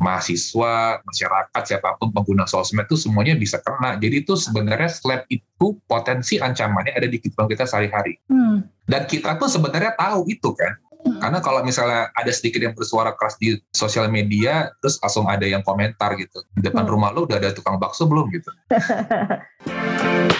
mahasiswa, masyarakat, siapa pun pengguna sosmed itu semuanya bisa kena. Jadi itu sebenarnya slap itu potensi ancamannya ada di kehidupan kita sehari-hari. Hmm. Dan kita tuh sebenarnya tahu itu kan. Hmm. Karena kalau misalnya ada sedikit yang bersuara keras di sosial media, terus langsung ada yang komentar gitu. Di depan hmm. rumah lu udah ada tukang bakso belum gitu.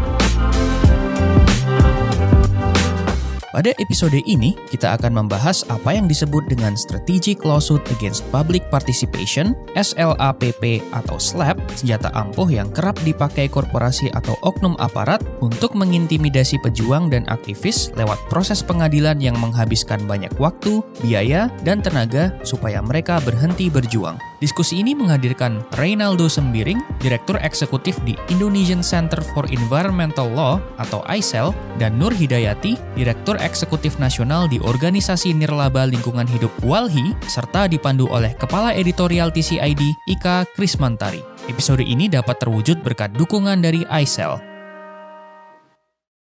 Pada episode ini, kita akan membahas apa yang disebut dengan Strategic Lawsuit Against Public Participation, SLAPP atau SLAP, senjata ampuh yang kerap dipakai korporasi atau oknum aparat untuk mengintimidasi pejuang dan aktivis lewat proses pengadilan yang menghabiskan banyak waktu, biaya, dan tenaga supaya mereka berhenti berjuang. Diskusi ini menghadirkan Reynaldo Sembiring, Direktur Eksekutif di Indonesian Center for Environmental Law atau ICEL, dan Nur Hidayati, Direktur Eksekutif Nasional di Organisasi Nirlaba Lingkungan Hidup WALHI, serta dipandu oleh Kepala Editorial TCID, Ika Krismantari. Episode ini dapat terwujud berkat dukungan dari ICEL.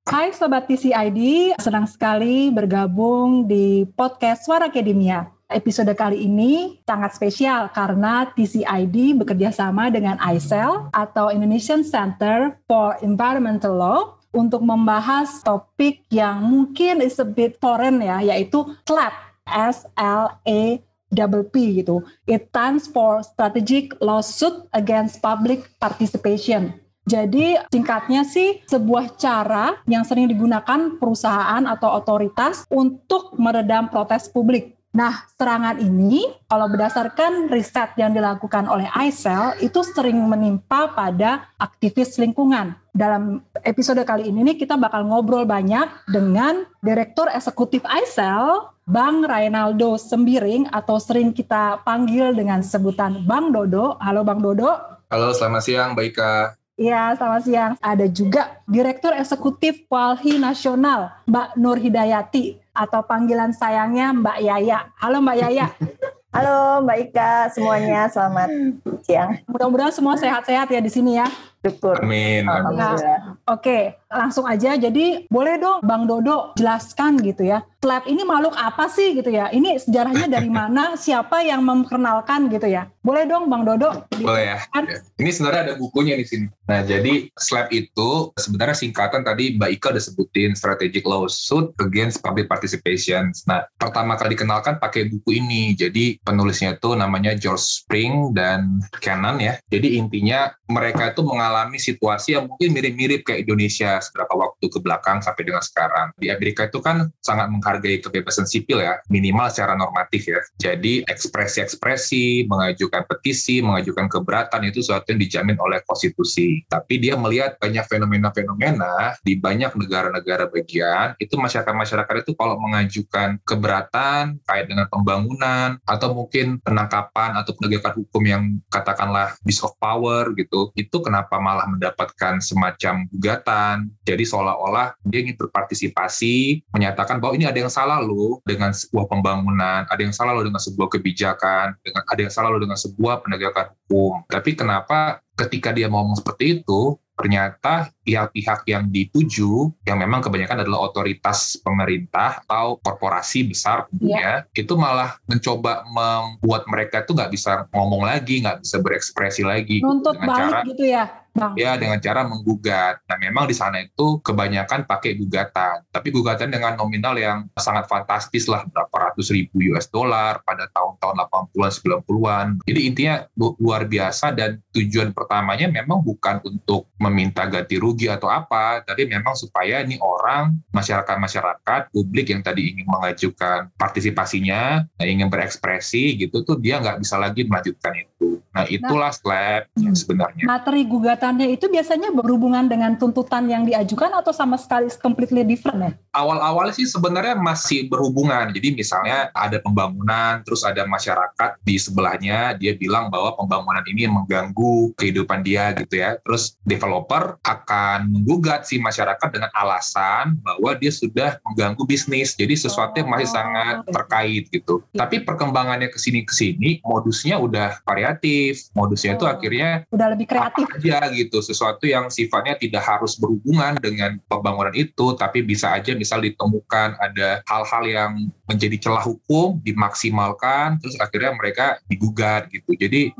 Hai Sobat TCID, senang sekali bergabung di podcast Suara Akademia. Episode kali ini sangat spesial karena TCID bekerja sama dengan ICEL atau Indonesian Center for Environmental Law untuk membahas topik yang mungkin is a bit foreign ya, yaitu SLAP, S-L-A double P gitu. It stands for Strategic Lawsuit Against Public Participation. Jadi singkatnya sih sebuah cara yang sering digunakan perusahaan atau otoritas untuk meredam protes publik. Nah, serangan ini kalau berdasarkan riset yang dilakukan oleh ICEL itu sering menimpa pada aktivis lingkungan. Dalam episode kali ini nih kita bakal ngobrol banyak dengan Direktur Eksekutif ICEL, Bang Reynaldo Sembiring atau sering kita panggil dengan sebutan Bang Dodo. Halo Bang Dodo. Halo, selamat siang Mbak Ika. Iya, selamat siang. Ada juga Direktur Eksekutif Walhi Nasional, Mbak Nur Hidayati atau panggilan sayangnya Mbak Yaya. Halo Mbak Yaya. Halo Mbak Ika, semuanya selamat siang. Mudah-mudahan semua sehat-sehat ya di sini ya. Syukur. Amin. Amin. Nah, Oke, langsung aja. Jadi boleh dong Bang Dodo jelaskan gitu ya. Slab ini makhluk apa sih gitu ya? Ini sejarahnya dari mana? Siapa yang memperkenalkan gitu ya? Boleh dong Bang Dodo? Boleh ya. ya. Ini sebenarnya ada bukunya di sini. Nah, jadi slab itu sebenarnya singkatan tadi Mbak Ika udah sebutin Strategic Lawsuit Against Public Participation. Nah, pertama kali dikenalkan pakai buku ini. Jadi penulisnya itu namanya George Spring dan Cannon ya. Jadi intinya mereka itu mengalami situasi yang mungkin mirip-mirip kayak Indonesia beberapa waktu ke belakang sampai dengan sekarang. Di Amerika itu kan sangat menghargai kebebasan sipil ya, minimal secara normatif ya. Jadi ekspresi-ekspresi, mengajukan petisi, mengajukan keberatan itu sesuatu yang dijamin oleh konstitusi. Tapi dia melihat banyak fenomena-fenomena di banyak negara-negara bagian, itu masyarakat-masyarakat itu kalau mengajukan keberatan kait dengan pembangunan atau mungkin penangkapan atau penegakan hukum yang katakanlah abuse of power gitu, itu kenapa malah mendapatkan semacam gugatan. Jadi seolah-olah dia ingin berpartisipasi, menyatakan bahwa ini ada yang salah loh dengan sebuah pembangunan, ada yang salah loh dengan sebuah kebijakan, dengan ada yang salah loh dengan sebuah penegakan hukum. Tapi kenapa ketika dia ngomong seperti itu, ternyata pihak-pihak yang dituju yang memang kebanyakan adalah otoritas pemerintah atau korporasi besar tentunya yeah. itu malah mencoba membuat mereka itu nggak bisa ngomong lagi nggak bisa berekspresi lagi Nuntut dengan balik cara gitu ya Bang. Ya dengan cara menggugat. Nah memang di sana itu kebanyakan pakai gugatan, tapi gugatan dengan nominal yang sangat fantastis lah berapa ratus ribu US dollar pada tahun-tahun 80-an 90-an. Jadi intinya luar biasa dan tujuan pertamanya memang bukan untuk meminta ganti rugi atau apa, tapi memang supaya ini orang masyarakat-masyarakat publik yang tadi ingin mengajukan partisipasinya, ingin berekspresi gitu tuh dia nggak bisa lagi melanjutkan itu. Nah itulah nah, slab hmm. sebenarnya. Materi gugatannya itu biasanya berhubungan dengan tuntutan yang diajukan atau sama sekali completely different ya? Awal-awal sih sebenarnya masih berhubungan. Jadi misalnya ada pembangunan, terus ada masyarakat di sebelahnya, dia bilang bahwa pembangunan ini mengganggu kehidupan dia gitu ya. Terus developer akan menggugat si masyarakat dengan alasan bahwa dia sudah mengganggu bisnis. Jadi sesuatu yang masih sangat oh, terkait gitu. Tapi perkembangannya ke sini ke sini modusnya udah variatif modusnya itu oh. akhirnya udah lebih kreatif aja gitu. Sesuatu yang sifatnya tidak harus berhubungan dengan pembangunan itu tapi bisa aja misal ditemukan ada hal-hal yang menjadi celah hukum dimaksimalkan terus akhirnya mereka digugat gitu. Jadi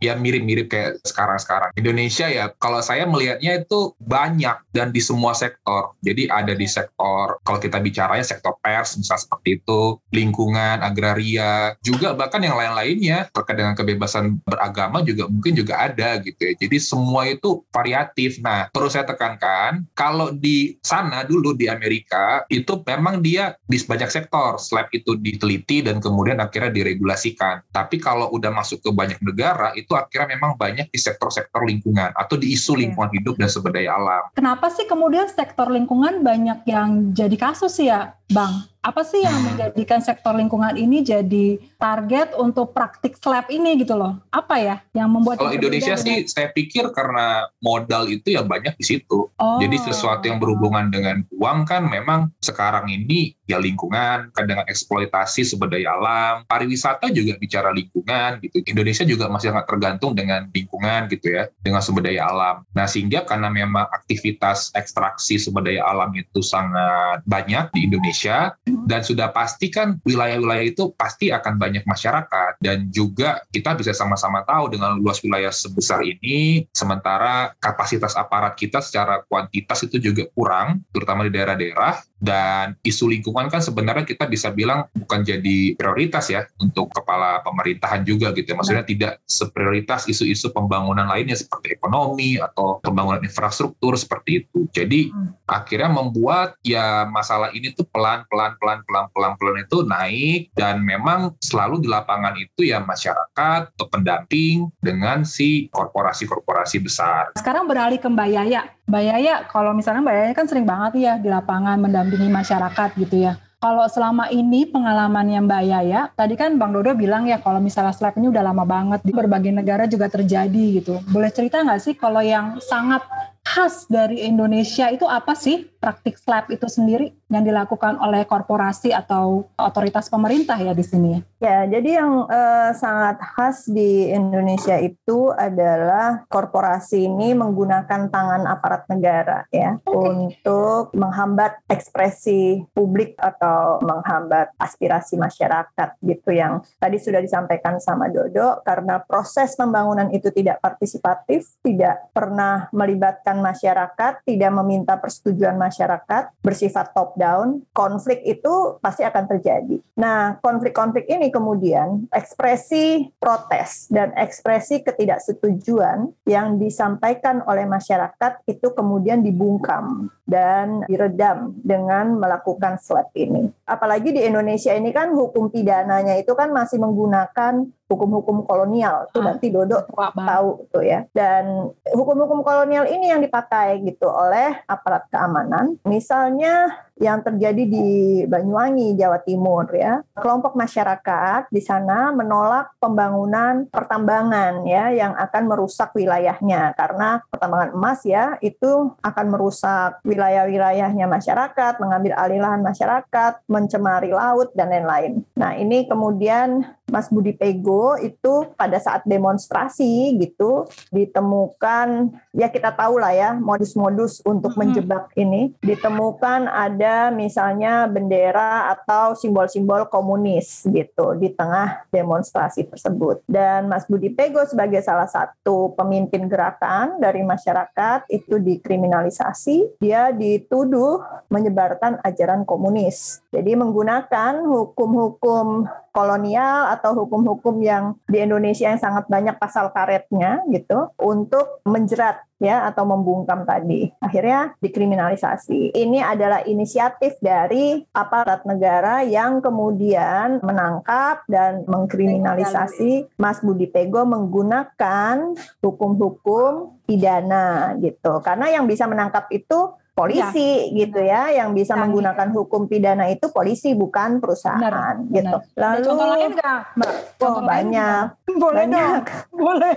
ya mirip-mirip kayak sekarang-sekarang. Indonesia ya kalau saya melihatnya itu banyak dan di semua sektor. Jadi ada di sektor kalau kita bicaranya sektor pers misal seperti itu lingkungan agraria juga bahkan yang lain-lainnya. Terkait dengan kebebasan beragama juga mungkin juga ada gitu ya. Jadi semua itu variatif. Nah terus saya tekankan kalau di sana dulu di Amerika itu memang dia di banyak sektor. Slab itu diteliti dan kemudian akhirnya diregulasikan. Tapi kalau udah masuk ke banyak negara itu akhirnya memang banyak di sektor-sektor lingkungan atau di isu lingkungan hidup dan sumber daya alam. Kenapa sih kemudian sektor lingkungan banyak yang jadi kasus ya, Bang? Apa sih yang menjadikan sektor lingkungan ini jadi target untuk praktik slab ini gitu loh? Apa ya yang membuat Kalau Indonesia dengan- sih saya pikir karena modal itu ya banyak di situ. Oh. Jadi sesuatu yang berhubungan dengan uang kan memang sekarang ini ya lingkungan, kan dengan eksploitasi sumber daya alam, pariwisata juga bicara lingkungan gitu. Indonesia juga masih sangat tergantung dengan lingkungan gitu ya, dengan sumber daya alam. Nah sehingga karena memang aktivitas ekstraksi sumber daya alam itu sangat banyak di Indonesia dan sudah pasti kan wilayah-wilayah itu pasti akan banyak masyarakat. Dan juga kita bisa sama-sama tahu dengan luas wilayah sebesar ini sementara kapasitas aparat kita secara kuantitas itu juga kurang terutama di daerah-daerah. Dan isu lingkungan kan sebenarnya kita bisa bilang bukan jadi prioritas ya untuk kepala pemerintahan juga gitu ya. maksudnya tidak seprioritas isu-isu pembangunan lainnya seperti ekonomi atau pembangunan infrastruktur seperti itu. Jadi akhirnya membuat ya masalah ini tuh pelan-pelan pelan-pelan pelan-pelan itu naik dan memang selalu di lapangan itu ya masyarakat atau pendamping dengan si korporasi-korporasi besar. Sekarang beralih ke Mbak Yaya. Mbak Yaya, kalau misalnya Mbak Yaya kan sering banget ya di lapangan mendampingi masyarakat gitu ya. Kalau selama ini pengalamannya Mbak Yaya, tadi kan Bang Dodo bilang ya kalau misalnya slap ini udah lama banget di berbagai negara juga terjadi gitu. Boleh cerita nggak sih kalau yang sangat khas dari Indonesia itu apa sih praktik slap itu sendiri yang dilakukan oleh korporasi atau otoritas pemerintah ya di sini? Ya, jadi yang eh, sangat khas di Indonesia itu adalah korporasi ini menggunakan tangan aparat negara ya untuk menghambat ekspresi publik atau menghambat aspirasi masyarakat gitu yang tadi sudah disampaikan sama Dodo karena proses pembangunan itu tidak partisipatif, tidak pernah melibatkan masyarakat, tidak meminta persetujuan masyarakat, bersifat top down, konflik itu pasti akan terjadi. Nah, konflik-konflik ini kemudian ekspresi protes dan ekspresi ketidaksetujuan yang disampaikan oleh masyarakat itu kemudian dibungkam dan diredam dengan melakukan slap ini. Apalagi di Indonesia ini kan hukum pidananya itu kan masih menggunakan hukum-hukum kolonial. Itu Ah. nanti Dodo tahu tuh ya. Dan hukum-hukum kolonial ini yang dipakai gitu oleh aparat keamanan. Misalnya yang terjadi di Banyuwangi, Jawa Timur ya. Kelompok masyarakat di sana menolak pembangunan pertambangan ya yang akan merusak wilayahnya karena pertambangan emas ya itu akan merusak wilayah-wilayahnya masyarakat, mengambil alih lahan masyarakat, mencemari laut dan lain-lain. Nah, ini kemudian Mas Budi Pego itu pada saat demonstrasi gitu ditemukan ya kita tahu lah ya modus-modus untuk Mhm. menjebak ini ditemukan ada misalnya bendera atau simbol-simbol komunis gitu di tengah demonstrasi tersebut. Dan Mas Budi Pego sebagai salah satu pemimpin gerakan dari masyarakat itu dikriminalisasi. Dia dituduh menyebarkan ajaran komunis jadi menggunakan hukum-hukum kolonial atau hukum-hukum yang di Indonesia yang sangat banyak pasal karetnya gitu untuk menjerat ya atau membungkam tadi. Akhirnya dikriminalisasi. Ini adalah inisiatif dari aparat negara yang kemudian menangkap dan mengkriminalisasi Mas Budi Pego menggunakan hukum-hukum pidana gitu. Karena yang bisa menangkap itu polisi gitu ya, yang bisa Canggih. menggunakan hukum pidana itu polisi bukan perusahaan Benar, gitu. benar. Ada Lalu contoh lain Mbak? oh, Contoh lain banyak, nggak? Boleh banyak. dong. Boleh.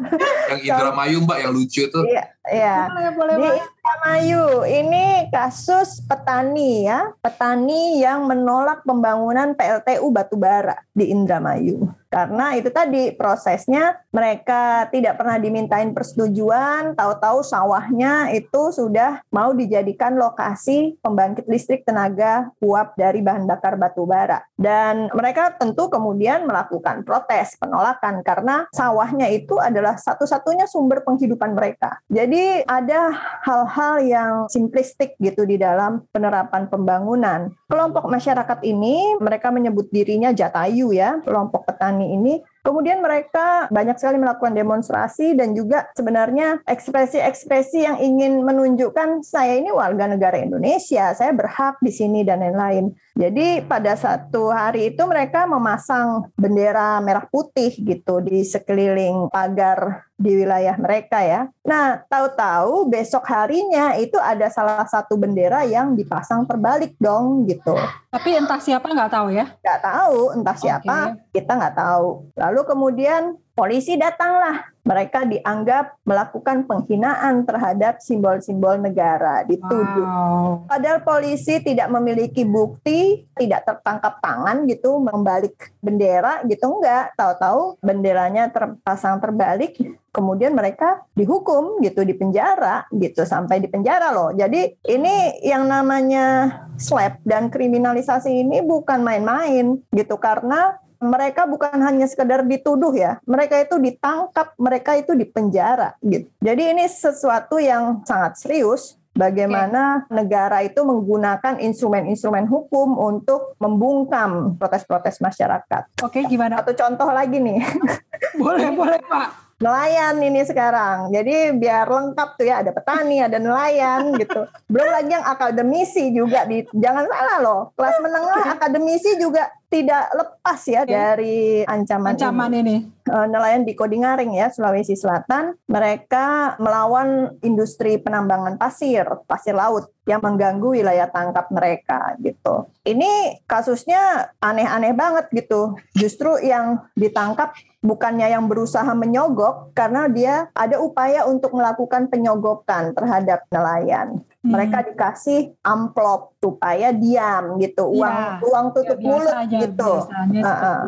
Yang Indramayu Mbak yang lucu tuh Iya, iya. Boleh, boleh, Di Mbak. Indramayu ini kasus petani ya, petani yang menolak pembangunan PLTU batubara di Indramayu. Karena itu tadi prosesnya mereka tidak pernah dimintain persetujuan, tahu-tahu sawahnya itu sudah mau dijadikan lokasi pembangkit listrik tenaga uap dari bahan bakar batu bara. Dan mereka tentu kemudian melakukan protes, penolakan karena sawahnya itu adalah satu-satunya sumber penghidupan mereka. Jadi ada hal-hal yang simplistik gitu di dalam penerapan pembangunan. Kelompok masyarakat ini mereka menyebut dirinya Jatayu ya, kelompok petani ini Kemudian mereka banyak sekali melakukan demonstrasi dan juga sebenarnya ekspresi-ekspresi yang ingin menunjukkan saya ini warga negara Indonesia, saya berhak di sini dan lain-lain. Jadi pada satu hari itu mereka memasang bendera merah putih gitu di sekeliling pagar di wilayah mereka ya. Nah, tahu-tahu besok harinya itu ada salah satu bendera yang dipasang terbalik dong gitu. Tapi entah siapa nggak tahu ya? Nggak tahu, entah siapa okay. kita nggak tahu. Lalu kemudian polisi datanglah mereka dianggap melakukan penghinaan terhadap simbol-simbol negara dituduh. Wow. Padahal polisi tidak memiliki bukti, tidak tertangkap tangan gitu membalik bendera gitu enggak. Tahu-tahu benderanya terpasang terbalik, kemudian mereka dihukum gitu di penjara gitu sampai di penjara loh. Jadi ini yang namanya slap dan kriminalisasi ini bukan main-main gitu karena mereka bukan hanya sekedar dituduh ya, mereka itu ditangkap, mereka itu dipenjara gitu. Jadi ini sesuatu yang sangat serius bagaimana okay. negara itu menggunakan instrumen-instrumen hukum untuk membungkam protes-protes masyarakat. Oke, okay, gimana? Satu contoh lagi nih. boleh, boleh, Pak nelayan ini sekarang. Jadi biar lengkap tuh ya ada petani, ada nelayan gitu. Belum lagi yang akademisi juga di jangan salah loh. Kelas menengah akademisi juga tidak lepas ya okay. dari ancaman, ancaman ini. ini. Uh, nelayan di Kodingaring ya Sulawesi Selatan, mereka melawan industri penambangan pasir, pasir laut yang mengganggu wilayah tangkap mereka gitu. Ini kasusnya aneh-aneh banget gitu. Justru yang ditangkap bukannya yang berusaha menyogok karena dia ada upaya untuk melakukan penyogokan terhadap nelayan. Mereka hmm. dikasih amplop supaya diam gitu, uang ya, uang tutup ya, mulut aja, gitu. Uh -uh.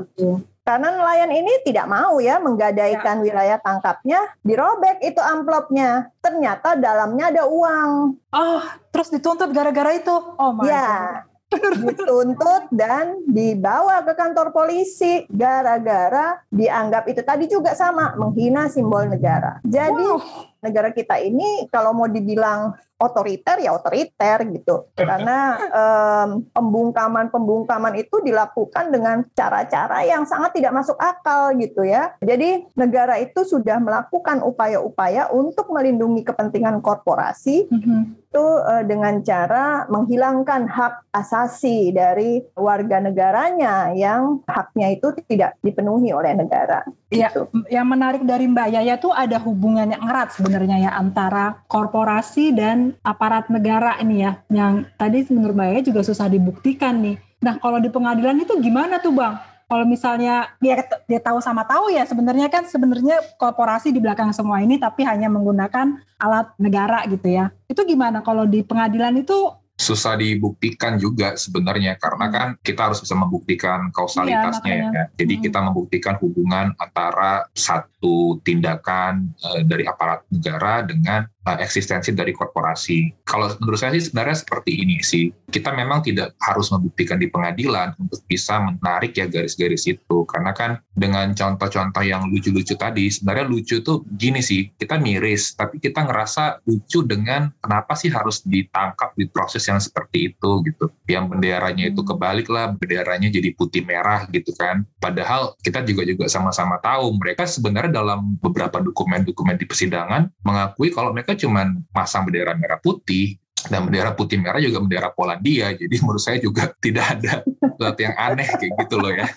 Karena nelayan ini tidak mau ya menggadaikan ya. wilayah tangkapnya, dirobek itu amplopnya. Ternyata dalamnya ada uang. Oh, terus dituntut gara-gara itu? Oh my ya. God dituntut dan dibawa ke kantor polisi gara-gara dianggap itu tadi juga sama menghina simbol negara. Jadi wow negara kita ini kalau mau dibilang otoriter ya otoriter gitu karena um, pembungkaman pembungkaman itu dilakukan dengan cara-cara yang sangat tidak masuk akal gitu ya jadi negara itu sudah melakukan upaya-upaya untuk melindungi kepentingan korporasi mm -hmm. itu uh, dengan cara menghilangkan hak asasi dari warga negaranya yang haknya itu tidak dipenuhi oleh negara Ya, gitu. yang menarik dari Mbak Yaya tuh ada hubungan yang erat sebenarnya ya antara korporasi dan aparat negara ini ya. Yang tadi menurut Mbak juga susah dibuktikan nih. Nah, kalau di pengadilan itu gimana tuh, Bang? Kalau misalnya dia dia tahu sama tahu ya sebenarnya kan sebenarnya korporasi di belakang semua ini tapi hanya menggunakan alat negara gitu ya. Itu gimana kalau di pengadilan itu susah dibuktikan juga sebenarnya karena kan kita harus bisa membuktikan kausalitasnya iya, ya. Jadi hmm. kita membuktikan hubungan antara satu tindakan uh, dari aparat negara dengan uh, eksistensi dari korporasi. Kalau menurut saya sih sebenarnya seperti ini sih. Kita memang tidak harus membuktikan di pengadilan untuk bisa menarik ya garis-garis itu. Karena kan dengan contoh-contoh yang lucu-lucu tadi, sebenarnya lucu tuh gini sih, kita miris, tapi kita ngerasa lucu dengan kenapa sih harus ditangkap di proses yang seperti itu gitu. Yang benderanya itu kebalik lah, benderanya jadi putih merah gitu kan. Padahal kita juga juga sama-sama tahu mereka sebenarnya dalam beberapa dokumen-dokumen di persidangan mengakui kalau mereka cuma pasang bendera merah putih dan bendera putih merah juga bendera Polandia jadi menurut saya juga tidak ada sesuatu yang aneh kayak gitu loh ya.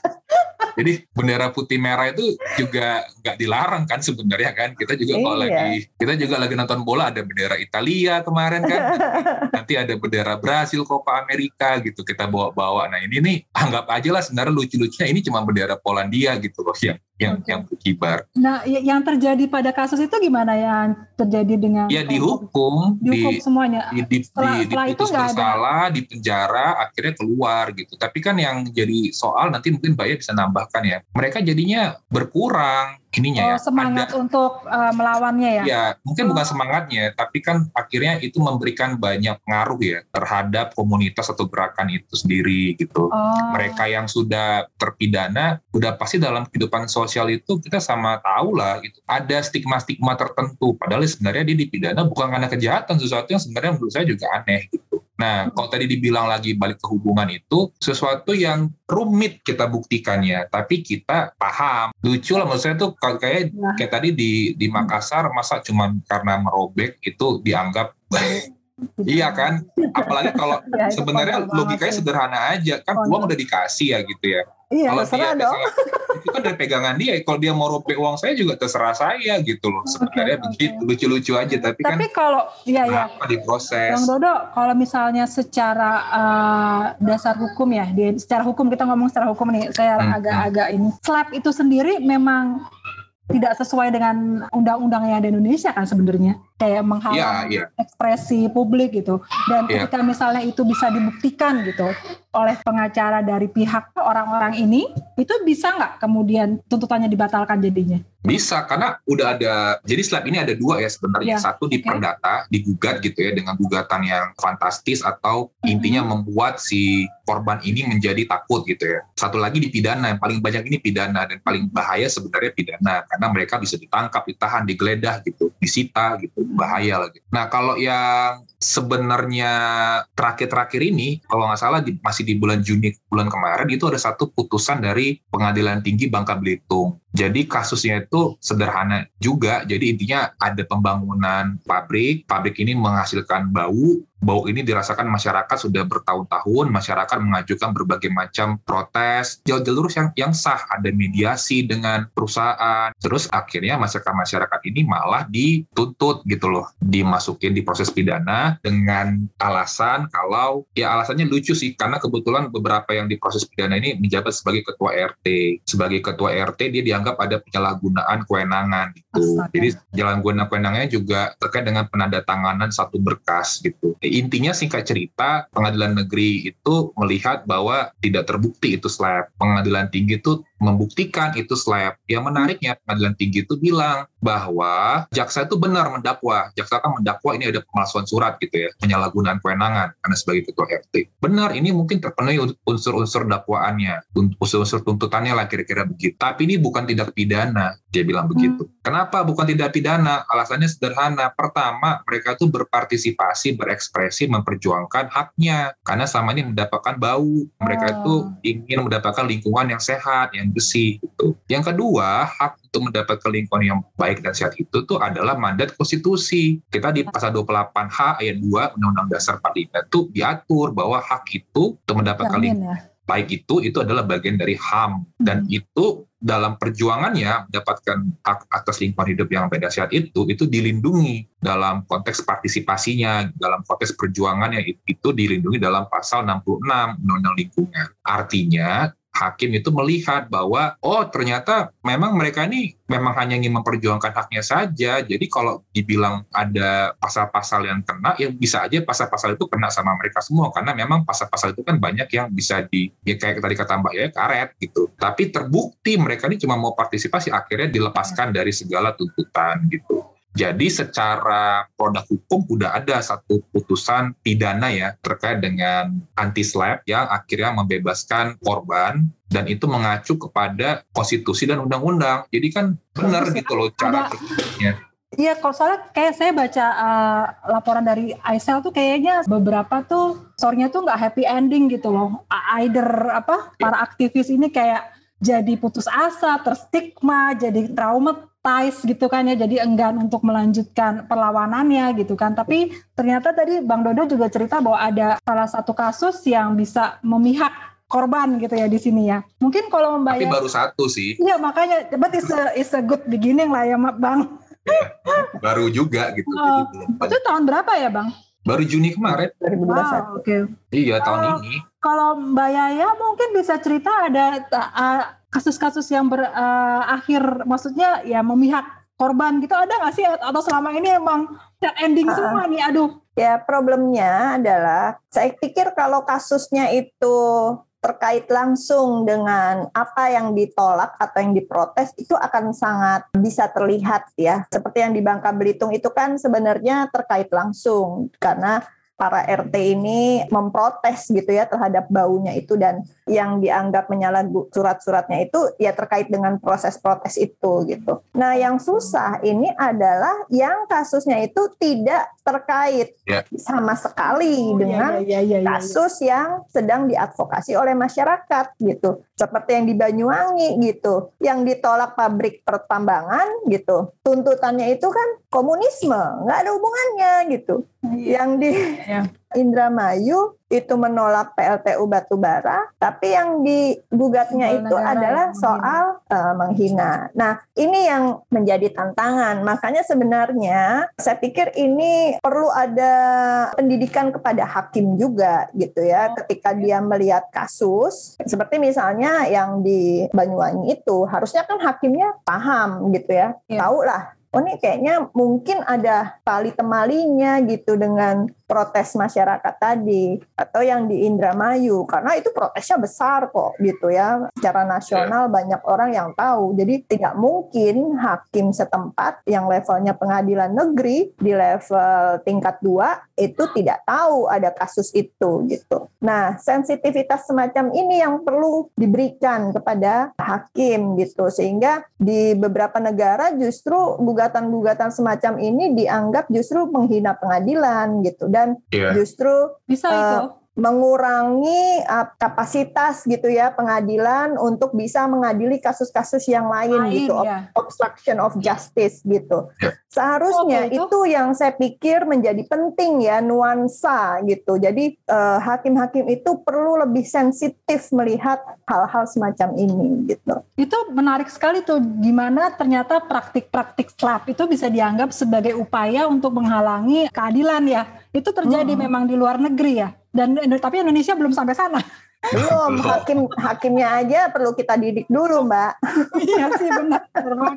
Jadi bendera putih merah itu juga nggak dilarang kan sebenarnya kan? Kita juga kalau iya. lagi kita juga lagi nonton bola. Ada bendera Italia kemarin kan? Nanti ada bendera Brasil Copa Amerika gitu kita bawa-bawa. Nah ini nih anggap aja lah sebenarnya lucu-lucunya ini cuma bendera Polandia gitu loh yang yang yang berkibar. Nah, y- yang terjadi pada kasus itu gimana yang terjadi dengan Ya dihukum, dihukum di, semuanya. di, di, Setelah- di- setelah itu nggak ada- bersalah, di penjara, akhirnya keluar gitu. Tapi kan yang jadi soal nanti mungkin Mbak Ya bisa nambahkan ya, mereka jadinya berkurang ininya Oh, ya. semangat untuk uh, melawannya ya. Ya, mungkin bukan Oh. semangatnya, tapi kan akhirnya itu memberikan banyak pengaruh ya terhadap komunitas atau gerakan itu sendiri gitu. Oh. Mereka yang sudah terpidana, udah pasti dalam kehidupan sosial itu kita sama tahu lah, gitu. ada stigma-stigma tertentu. Padahal sebenarnya dia dipidana bukan karena kejahatan, sesuatu yang sebenarnya menurut saya juga aneh gitu. Nah, kalau tadi dibilang lagi balik ke hubungan itu, sesuatu yang rumit kita buktikannya, tapi kita paham. Lucu lah menurut saya tuh kalau kayak Nah. kayak tadi di di Makassar masa cuma karena merobek itu dianggap iya kan apalagi kalau Ya, sebenarnya logikanya sih. sederhana aja kan uang udah dikasih ya gitu ya Iya, kalau terserah dia dong. misalnya- itu kan dari pegangan dia kalau dia mau robek uang saya juga terserah saya gitu loh sebenarnya oke. begitu lucu-lucu aja tapi, kan Tapi kalau ya ya diproses Bang Dodo, kalau misalnya secara uh, dasar hukum ya, di, secara hukum kita ngomong secara hukum nih, saya Hmm, agak-agak ini. Slap itu sendiri memang tidak sesuai dengan undang-undang yang ada di Indonesia kan sebenarnya, kayak Iya, menghalang iya. ekspresi publik gitu. Dan Iya. ketika misalnya itu bisa dibuktikan gitu oleh pengacara dari pihak orang-orang ini, itu bisa nggak kemudian tuntutannya dibatalkan jadinya? Bisa karena udah ada jadi slab ini ada dua ya sebenarnya Ya, satu oke. diperdata digugat gitu ya dengan gugatan yang fantastis atau Mhm. intinya membuat si korban ini menjadi takut gitu ya satu lagi dipidana yang paling banyak ini pidana dan paling bahaya sebenarnya pidana karena mereka bisa ditangkap ditahan digeledah gitu disita gitu bahaya lagi nah kalau yang sebenarnya terakhir-terakhir ini kalau nggak salah masih di bulan Juni bulan kemarin itu ada satu putusan dari pengadilan tinggi Bangka Belitung jadi kasusnya itu sederhana juga. Jadi intinya ada pembangunan pabrik, pabrik ini menghasilkan bau, bau ini dirasakan masyarakat sudah bertahun-tahun, masyarakat mengajukan berbagai macam protes, jalur-jalur yang yang sah, ada mediasi dengan perusahaan. Terus akhirnya masyarakat masyarakat ini malah dituntut gitu loh, dimasukin di proses pidana dengan alasan kalau ya alasannya lucu sih. Karena kebetulan beberapa yang di proses pidana ini menjabat sebagai ketua RT. Sebagai ketua RT dia dianggap ada penyalahgunaan kewenangan gitu. Astaga. Jadi penyalahgunaan kewenangannya juga terkait dengan penandatanganan satu berkas gitu. Intinya singkat cerita pengadilan negeri itu melihat bahwa tidak terbukti itu slap. Pengadilan tinggi itu membuktikan itu slap. Yang menariknya pengadilan tinggi itu bilang bahwa jaksa itu benar mendakwa. Jaksa kan mendakwa ini ada pemalsuan surat gitu ya, penyalahgunaan kewenangan karena sebagai ketua RT. Benar, ini mungkin terpenuhi unsur-unsur dakwaannya, unsur-unsur tuntutannya lah kira-kira begitu. Tapi ini bukan tindak pidana, dia bilang begitu. Kenapa bukan tindak pidana? Alasannya sederhana. Pertama, mereka tuh berpartisipasi, berekspresi, memperjuangkan haknya karena selama ini mendapatkan bau. Mereka Oh. itu ingin mendapatkan lingkungan yang sehat, yang bersih gitu. Yang kedua, hak untuk mendapatkan lingkungan yang baik dan sehat itu tuh adalah mandat konstitusi. Kita di pasal 28H ayat 2 Undang-Undang Dasar 45 itu diatur bahwa hak itu untuk mendapatkan lingkungan ya. baik itu itu adalah bagian dari HAM dan Hmm. itu dalam perjuangannya mendapatkan hak atas lingkungan hidup yang beda sehat itu itu dilindungi dalam konteks partisipasinya dalam konteks perjuangannya itu dilindungi dalam pasal 66 Undang-Undang Lingkungan artinya hakim itu melihat bahwa oh ternyata memang mereka ini memang hanya ingin memperjuangkan haknya saja. Jadi kalau dibilang ada pasal-pasal yang kena, ya bisa aja pasal-pasal itu kena sama mereka semua karena memang pasal-pasal itu kan banyak yang bisa di ya kayak tadi kata Mbak ya karet gitu. Tapi terbukti mereka ini cuma mau partisipasi akhirnya dilepaskan dari segala tuntutan gitu. Jadi secara produk hukum udah ada satu putusan pidana ya terkait dengan anti slap yang akhirnya membebaskan korban dan itu mengacu kepada konstitusi dan undang-undang. Jadi kan benar gitu loh cara berpikirnya. Iya, kalau soalnya kayak saya baca uh, laporan dari Aisel tuh kayaknya beberapa tuh story-nya tuh nggak happy ending gitu loh. Either apa para aktivis ini kayak jadi putus asa, terstigma, jadi traumatized gitu kan ya, jadi enggan untuk melanjutkan perlawanannya gitu kan. Tapi ternyata tadi Bang Dodo juga cerita bahwa ada salah satu kasus yang bisa memihak korban gitu ya di sini ya. Mungkin kalau Tapi membayar baru satu sih, Iya makanya, but it's a, it's a good beginning lah ya Bang. baru juga gitu. Jadi Oh, belum Itu tahun berapa ya Bang? Baru Juni kemarin. 2021. Wow, oke. Iya tahun Oh. ini. Kalau Mbak Yaya mungkin bisa cerita ada uh, kasus-kasus yang berakhir uh, maksudnya ya memihak korban gitu ada nggak sih? Atau selama ini emang ending uh, semua nih? Aduh. Ya problemnya adalah saya pikir kalau kasusnya itu terkait langsung dengan apa yang ditolak atau yang diprotes itu akan sangat bisa terlihat ya. Seperti yang di Bangka Belitung itu kan sebenarnya terkait langsung. Karena para RT ini memprotes gitu ya terhadap baunya itu dan yang dianggap menyalahguna surat-suratnya itu ya terkait dengan proses protes itu gitu. Nah, yang susah ini adalah yang kasusnya itu tidak terkait yeah. sama sekali oh, iya, dengan yeah, yeah, yeah, yeah, kasus yang sedang diadvokasi oleh masyarakat gitu. Seperti yang di Banyuwangi gitu, yang ditolak pabrik pertambangan gitu. Tuntutannya itu kan komunisme, nggak ada hubungannya gitu. Iya. Yang di yeah. Indramayu itu menolak PLTU batubara, tapi yang digugatnya itu adalah soal uh, menghina. Nah, ini yang menjadi tantangan. Makanya sebenarnya saya pikir ini perlu ada pendidikan kepada hakim juga gitu ya, ketika dia melihat kasus seperti misalnya yang di Banyuwangi itu, harusnya kan hakimnya paham gitu ya, ya. tahu lah oh ini kayaknya mungkin ada tali temalinya gitu dengan protes masyarakat tadi atau yang di Indramayu. Karena itu protesnya besar kok gitu ya. Secara nasional ya. banyak orang yang tahu. Jadi tidak mungkin hakim setempat yang levelnya pengadilan negeri di level tingkat dua itu tidak tahu ada kasus itu gitu. Nah sensitivitas semacam ini yang perlu diberikan kepada hakim gitu. Sehingga di beberapa negara justru gugatan-gugatan semacam ini dianggap justru menghina pengadilan gitu dan yeah. justru bisa uh, itu mengurangi uh, kapasitas gitu ya pengadilan untuk bisa mengadili kasus-kasus yang lain, lain gitu ya. obstruction of justice gitu. Ya. Seharusnya okay, itu. itu yang saya pikir menjadi penting ya nuansa gitu. Jadi hakim hakim-hakim itu perlu lebih sensitif melihat hal-hal semacam ini gitu. Itu menarik sekali tuh gimana ternyata praktik-praktik slap itu bisa dianggap sebagai upaya untuk menghalangi keadilan ya. Itu terjadi hmm. memang di luar negeri ya dan tapi Indonesia belum sampai sana. Belum, hakim hakimnya aja perlu kita didik dulu, Mbak. iya sih benar.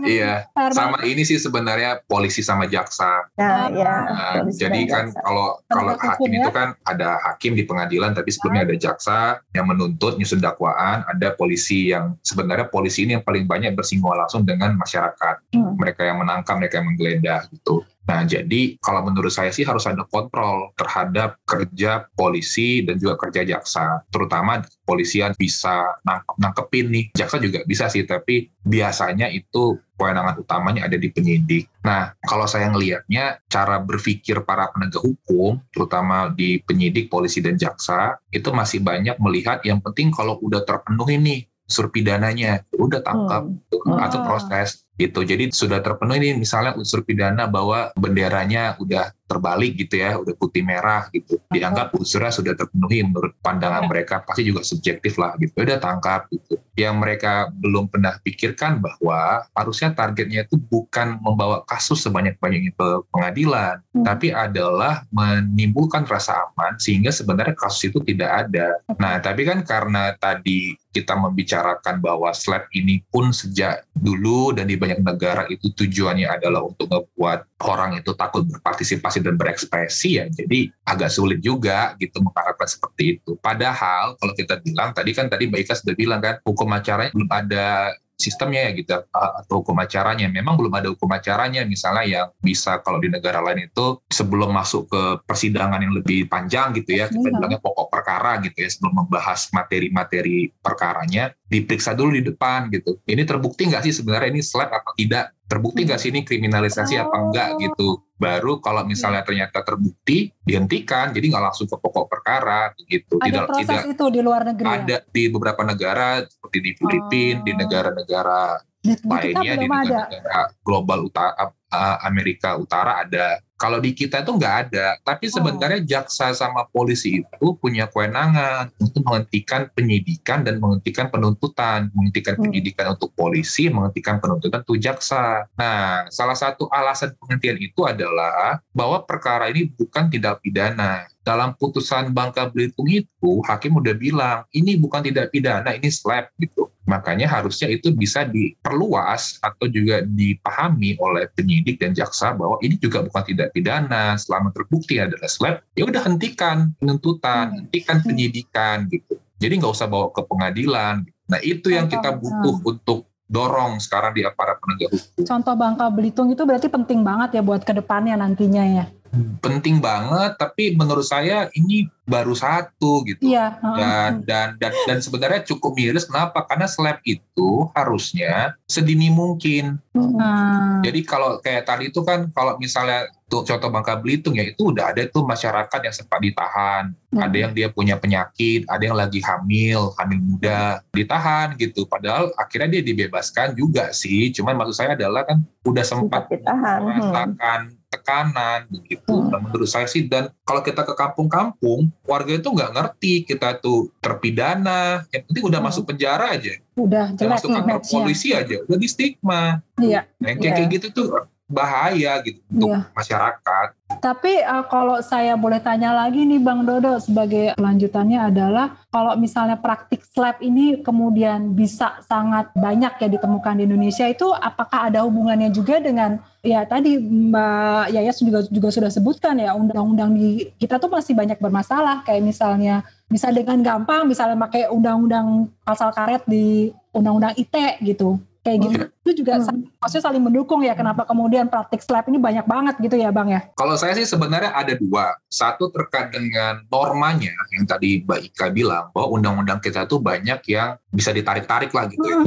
iya. Sama ini sih sebenarnya polisi sama jaksa. Nah, ya. Nah, jadi kan jaksa. kalau kalau hakim ya? itu kan ada hakim di pengadilan tapi sebelumnya ada jaksa yang menuntut nyusun dakwaan, ada polisi yang sebenarnya polisi ini yang paling banyak bersinggungan langsung dengan masyarakat. Hmm. Mereka yang menangkap, mereka yang menggeledah gitu. Nah, jadi kalau menurut saya sih harus ada kontrol terhadap kerja polisi dan juga kerja jaksa. Terutama polisian bisa nangkep, nangkepin nih. Jaksa juga bisa sih, tapi biasanya itu kewenangan utamanya ada di penyidik. Nah, kalau saya ngelihatnya cara berpikir para penegak hukum, terutama di penyidik, polisi, dan jaksa, itu masih banyak melihat yang penting kalau udah terpenuhi nih unsur pidananya, udah tangkap hmm. atau proses gitu. Jadi sudah terpenuhi ini misalnya unsur pidana bahwa benderanya udah terbalik gitu ya, udah putih merah gitu. Dianggap unsurnya sudah terpenuhi menurut pandangan iya. mereka, pasti juga subjektif lah gitu. Udah tangkap gitu. Yang mereka belum pernah pikirkan bahwa harusnya targetnya itu bukan membawa kasus sebanyak-banyaknya ke pengadilan, hmm. tapi adalah menimbulkan rasa aman sehingga sebenarnya kasus itu tidak ada. Nah, tapi kan karena tadi kita membicarakan bahwa slap ini pun sejak dulu dan di banyak negara itu tujuannya adalah untuk membuat orang itu takut berpartisipasi dan berekspresi ya. Jadi agak sulit juga gitu mengharapkan seperti itu. Padahal kalau kita bilang tadi kan tadi Mbak Ika sudah bilang kan hukum acaranya belum ada sistemnya ya gitu atau hukum acaranya. Memang belum ada hukum acaranya misalnya yang bisa kalau di negara lain itu sebelum masuk ke persidangan yang lebih panjang gitu ya kita iya. bilangnya pokok perkara gitu ya sebelum membahas materi-materi perkaranya diperiksa dulu di depan gitu. Ini terbukti nggak sih sebenarnya ini slap atau tidak? Terbukti nggak sih ini kriminalisasi apa enggak gitu baru kalau misalnya ternyata terbukti dihentikan jadi nggak langsung ke pokok perkara gitu ada tidak proses tidak itu di luar negeri ya? ada ya? di beberapa negara seperti di Filipina oh. di negara-negara lainnya di negara-negara global utara Amerika Utara ada kalau di kita itu nggak ada, tapi oh. sebenarnya jaksa sama polisi itu punya kewenangan untuk menghentikan penyidikan dan menghentikan penuntutan, menghentikan hmm. penyidikan untuk polisi, menghentikan penuntutan untuk jaksa. Nah, salah satu alasan penghentian itu adalah bahwa perkara ini bukan tidak pidana. Dalam putusan Bangka Belitung itu, hakim udah bilang ini bukan tidak pidana, ini slap gitu Makanya harusnya itu bisa diperluas atau juga dipahami oleh penyidik dan jaksa bahwa ini juga bukan tidak pidana. Selama terbukti adalah slap, ya udah hentikan penuntutan, Hmm. hentikan penyidikan gitu. Jadi nggak usah bawa ke pengadilan. Nah itu yang kita butuh untuk dorong sekarang di aparat penegak hukum. Contoh Bangka Belitung itu berarti penting banget ya buat ke depannya nantinya ya. Penting banget, tapi menurut saya ini baru satu gitu. Iya. dan dan dan dan sebenarnya cukup miris kenapa karena slab itu harusnya sedini mungkin Nah, jadi kalau kayak tadi itu kan kalau misalnya tuh contoh Bangka Belitung ya itu udah ada tuh masyarakat yang sempat ditahan Hmm. ada yang dia punya penyakit ada yang lagi hamil hamil muda ditahan gitu padahal akhirnya dia dibebaskan juga sih cuman maksud saya adalah kan udah sempat ditahan. Hmm. Tekanan begitu. Hmm. Nah, menurut saya sih dan kalau kita ke kampung-kampung warga itu nggak ngerti kita tuh terpidana, yang penting udah Hmm. masuk penjara aja, udah udah jelek masuk kantor polisi aja, udah di stigma. Iya. Nah, yang kayak Iya. kayak gitu tuh bahaya gitu untuk Iya. masyarakat. Tapi uh, kalau saya boleh tanya lagi nih Bang Dodo sebagai kelanjutannya adalah kalau misalnya praktik slap ini kemudian bisa sangat banyak ya ditemukan di Indonesia itu apakah ada hubungannya juga dengan ya tadi Mbak Yayas juga juga sudah sebutkan ya undang-undang di kita tuh masih banyak bermasalah kayak misalnya bisa dengan gampang misalnya pakai undang-undang pasal karet di undang-undang ITE gitu kayak gitu itu juga Hmm. saling- maksudnya saling mendukung ya kenapa kemudian praktik slap ini banyak banget gitu ya Bang ya Kalau saya sih sebenarnya ada dua. Satu terkait dengan normanya yang tadi Mbak Ika bilang bahwa undang-undang kita tuh banyak yang bisa ditarik-tarik lah gitu ya.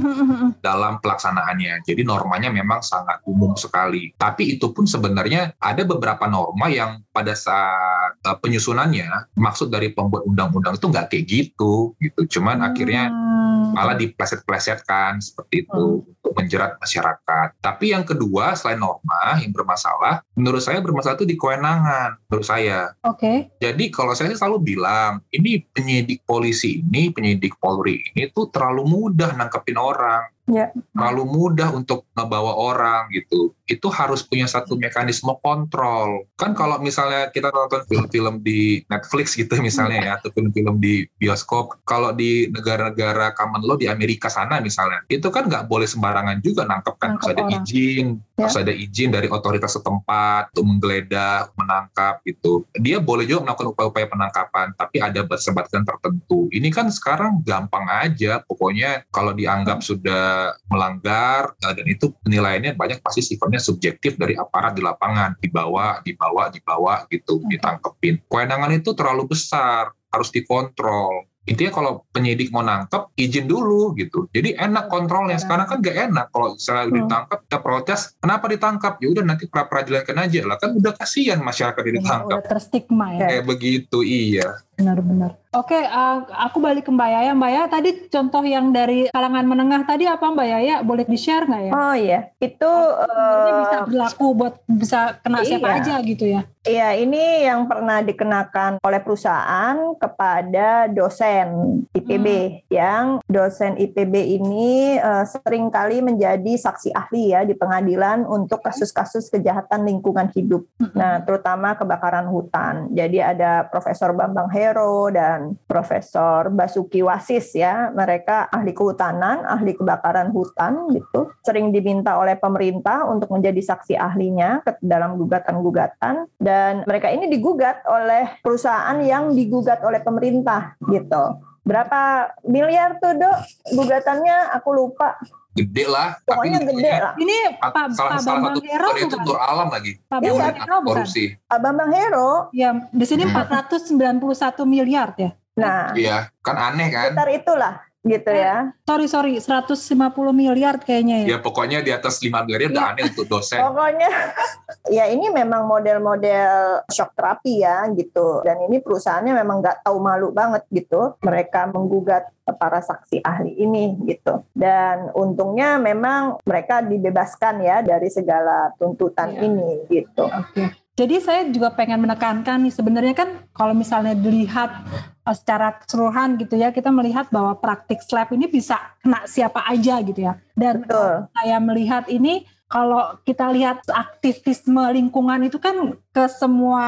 dalam pelaksanaannya. Jadi normanya memang sangat umum sekali. Tapi itu pun sebenarnya ada beberapa norma yang pada saat uh, penyusunannya maksud dari pembuat undang-undang itu nggak kayak gitu gitu. Cuman akhirnya Hmm. malah dipleset-plesetkan seperti itu untuk menjerat masyarakat. Tapi yang kedua selain norma yang bermasalah, menurut saya bermasalah itu di kewenangan menurut saya. Oke. Jadi kalau saya sih selalu bilang, ini penyidik polisi ini, penyidik Polri ini tuh terlalu mudah nangkepin orang. Ya. Terlalu mudah untuk ngebawa orang gitu. Itu harus punya satu mekanisme kontrol. Kan kalau misalnya kita nonton film-film di Netflix gitu misalnya ya, atau film-film di bioskop, kalau di negara-negara common law di Amerika sana misalnya, itu kan nggak boleh sembarangan juga nangkep kan. Harus ada orang. izin, Ya. harus ada izin dari otoritas setempat untuk menggeledah, menangkap gitu. Dia boleh juga melakukan upaya-upaya penangkapan, tapi ada batasan-batasan tertentu. Ini kan sekarang gampang aja, pokoknya kalau dianggap sudah melanggar eh, dan itu penilaiannya banyak pasti sifatnya subjektif dari aparat di lapangan, dibawa, dibawa, dibawa gitu, ditangkepin. Kewenangan itu terlalu besar, harus dikontrol. Intinya kalau penyidik mau nangkep, izin dulu gitu. Jadi enak kontrolnya. Sekarang kan gak enak kalau misalnya Hmm. ditangkap, kita protes, kenapa ditangkap? Ya udah nanti pra peradilan aja lah. Kan udah kasihan masyarakat yang ditangkap. Udah terstigma ya. Kayak begitu, iya. Benar-benar. Oke, uh, aku balik ke Mbak Yaya. Mbak Yaya tadi contoh yang dari kalangan menengah tadi apa Mbak Yaya? Boleh di-share nggak ya? Oh iya, itu Sebenarnya bisa berlaku buat bisa kena siapa iya. aja gitu ya. Iya, ini yang pernah dikenakan oleh perusahaan kepada dosen IPB yang dosen IPB ini eh, sering kali menjadi saksi ahli ya di pengadilan untuk kasus-kasus kejahatan lingkungan hidup. Nah, terutama kebakaran hutan. Jadi ada Profesor Bambang Hero dan Profesor Basuki Wasis ya. Mereka ahli kehutanan, ahli kebakaran hutan gitu. Sering diminta oleh pemerintah untuk menjadi saksi ahlinya ke dalam gugatan-gugatan dan mereka ini digugat oleh perusahaan yang digugat oleh pemerintah gitu. Berapa miliar tuh, Dok? Gugatannya aku lupa. Gede lah. Pokoknya tapi gede lah. Ini Pak, salah, Pak salah Bambang satu Hero itu bukan? Nur Alam lagi. Pak Iya, Bambang Hero bukan? korupsi. Pak Bambang Hero, Ya, di sini Hmm. 491 miliar ya. nah, Iya, kan aneh kan? sekitar itulah gitu ya. Sorry, sorry, 150 miliar kayaknya ya. Ya pokoknya di atas 5 miliar udah aneh untuk dosen. Pokoknya ya ini memang model-model shock terapi ya gitu. Dan ini perusahaannya memang nggak tahu malu banget gitu. Mereka menggugat para saksi ahli ini gitu. Dan untungnya memang mereka dibebaskan ya dari segala tuntutan Iya. ini gitu. Oke. Jadi saya juga pengen menekankan nih sebenarnya kan kalau misalnya dilihat uh, secara keseluruhan gitu ya kita melihat bahwa praktik slap ini bisa kena siapa aja gitu ya. Dan Betul. saya melihat ini kalau kita lihat aktivisme lingkungan itu kan ke semua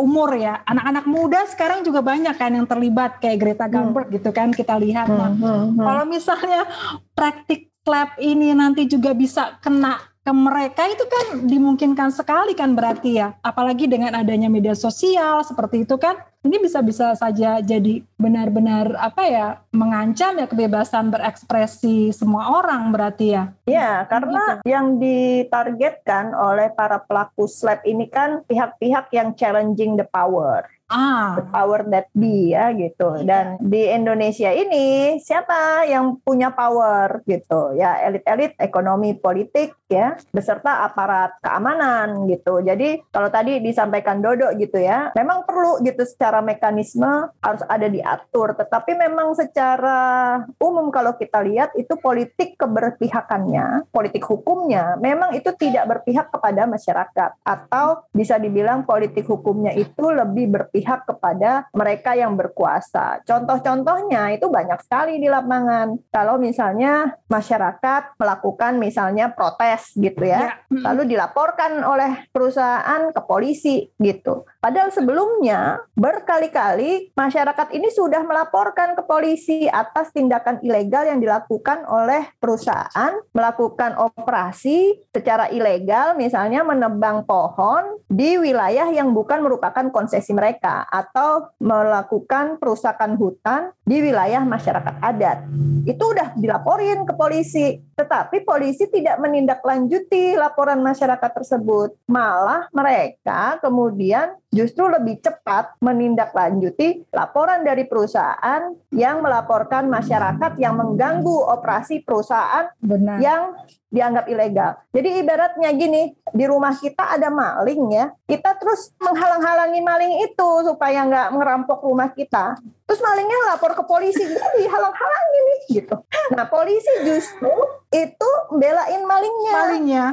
umur ya. Anak-anak muda sekarang juga banyak kan yang terlibat kayak Greta Thunberg hmm. gitu kan kita lihat. Nah, hmm, hmm, hmm. kalau misalnya praktik lab ini nanti juga bisa kena ke mereka itu kan dimungkinkan sekali kan berarti ya. Apalagi dengan adanya media sosial seperti itu kan ini bisa-bisa saja jadi benar-benar apa ya mengancam ya kebebasan berekspresi semua orang berarti ya ya karena gitu. yang ditargetkan oleh para pelaku slap ini kan pihak-pihak yang challenging the power ah. the power that be ya gitu. Iya. Dan di Indonesia ini siapa yang punya power gitu ya elit-elit ekonomi politik ya beserta aparat keamanan gitu. Jadi kalau tadi disampaikan Dodo gitu ya, memang perlu gitu secara mekanisme harus ada diatur. Tetapi memang secara umum kalau kita lihat itu politik keberpihakannya, politik hukumnya memang itu tidak berpihak kepada masyarakat atau bisa dibilang politik hukumnya itu lebih berpihak berpihak kepada mereka yang berkuasa. Contoh-contohnya itu banyak sekali di lapangan. Kalau misalnya masyarakat melakukan misalnya protes gitu ya, ya. lalu dilaporkan oleh perusahaan ke polisi gitu. Padahal sebelumnya berkali-kali masyarakat ini sudah melaporkan ke polisi atas tindakan ilegal yang dilakukan oleh perusahaan melakukan operasi secara ilegal misalnya menebang pohon di wilayah yang bukan merupakan konsesi mereka atau melakukan perusakan hutan di wilayah masyarakat adat. Itu udah dilaporin ke polisi, tetapi polisi tidak menindaklanjuti laporan masyarakat tersebut. Malah mereka kemudian justru lebih cepat menindaklanjuti laporan dari perusahaan yang melaporkan masyarakat yang mengganggu operasi perusahaan Benar. yang dianggap ilegal. Jadi ibaratnya gini, di rumah kita ada maling ya, kita terus menghalang-halangi maling itu supaya nggak merampok rumah kita. Terus malingnya lapor ke polisi, kita dihalang-halangi nih gitu. Nah polisi justru itu belain malingnya. Malingnya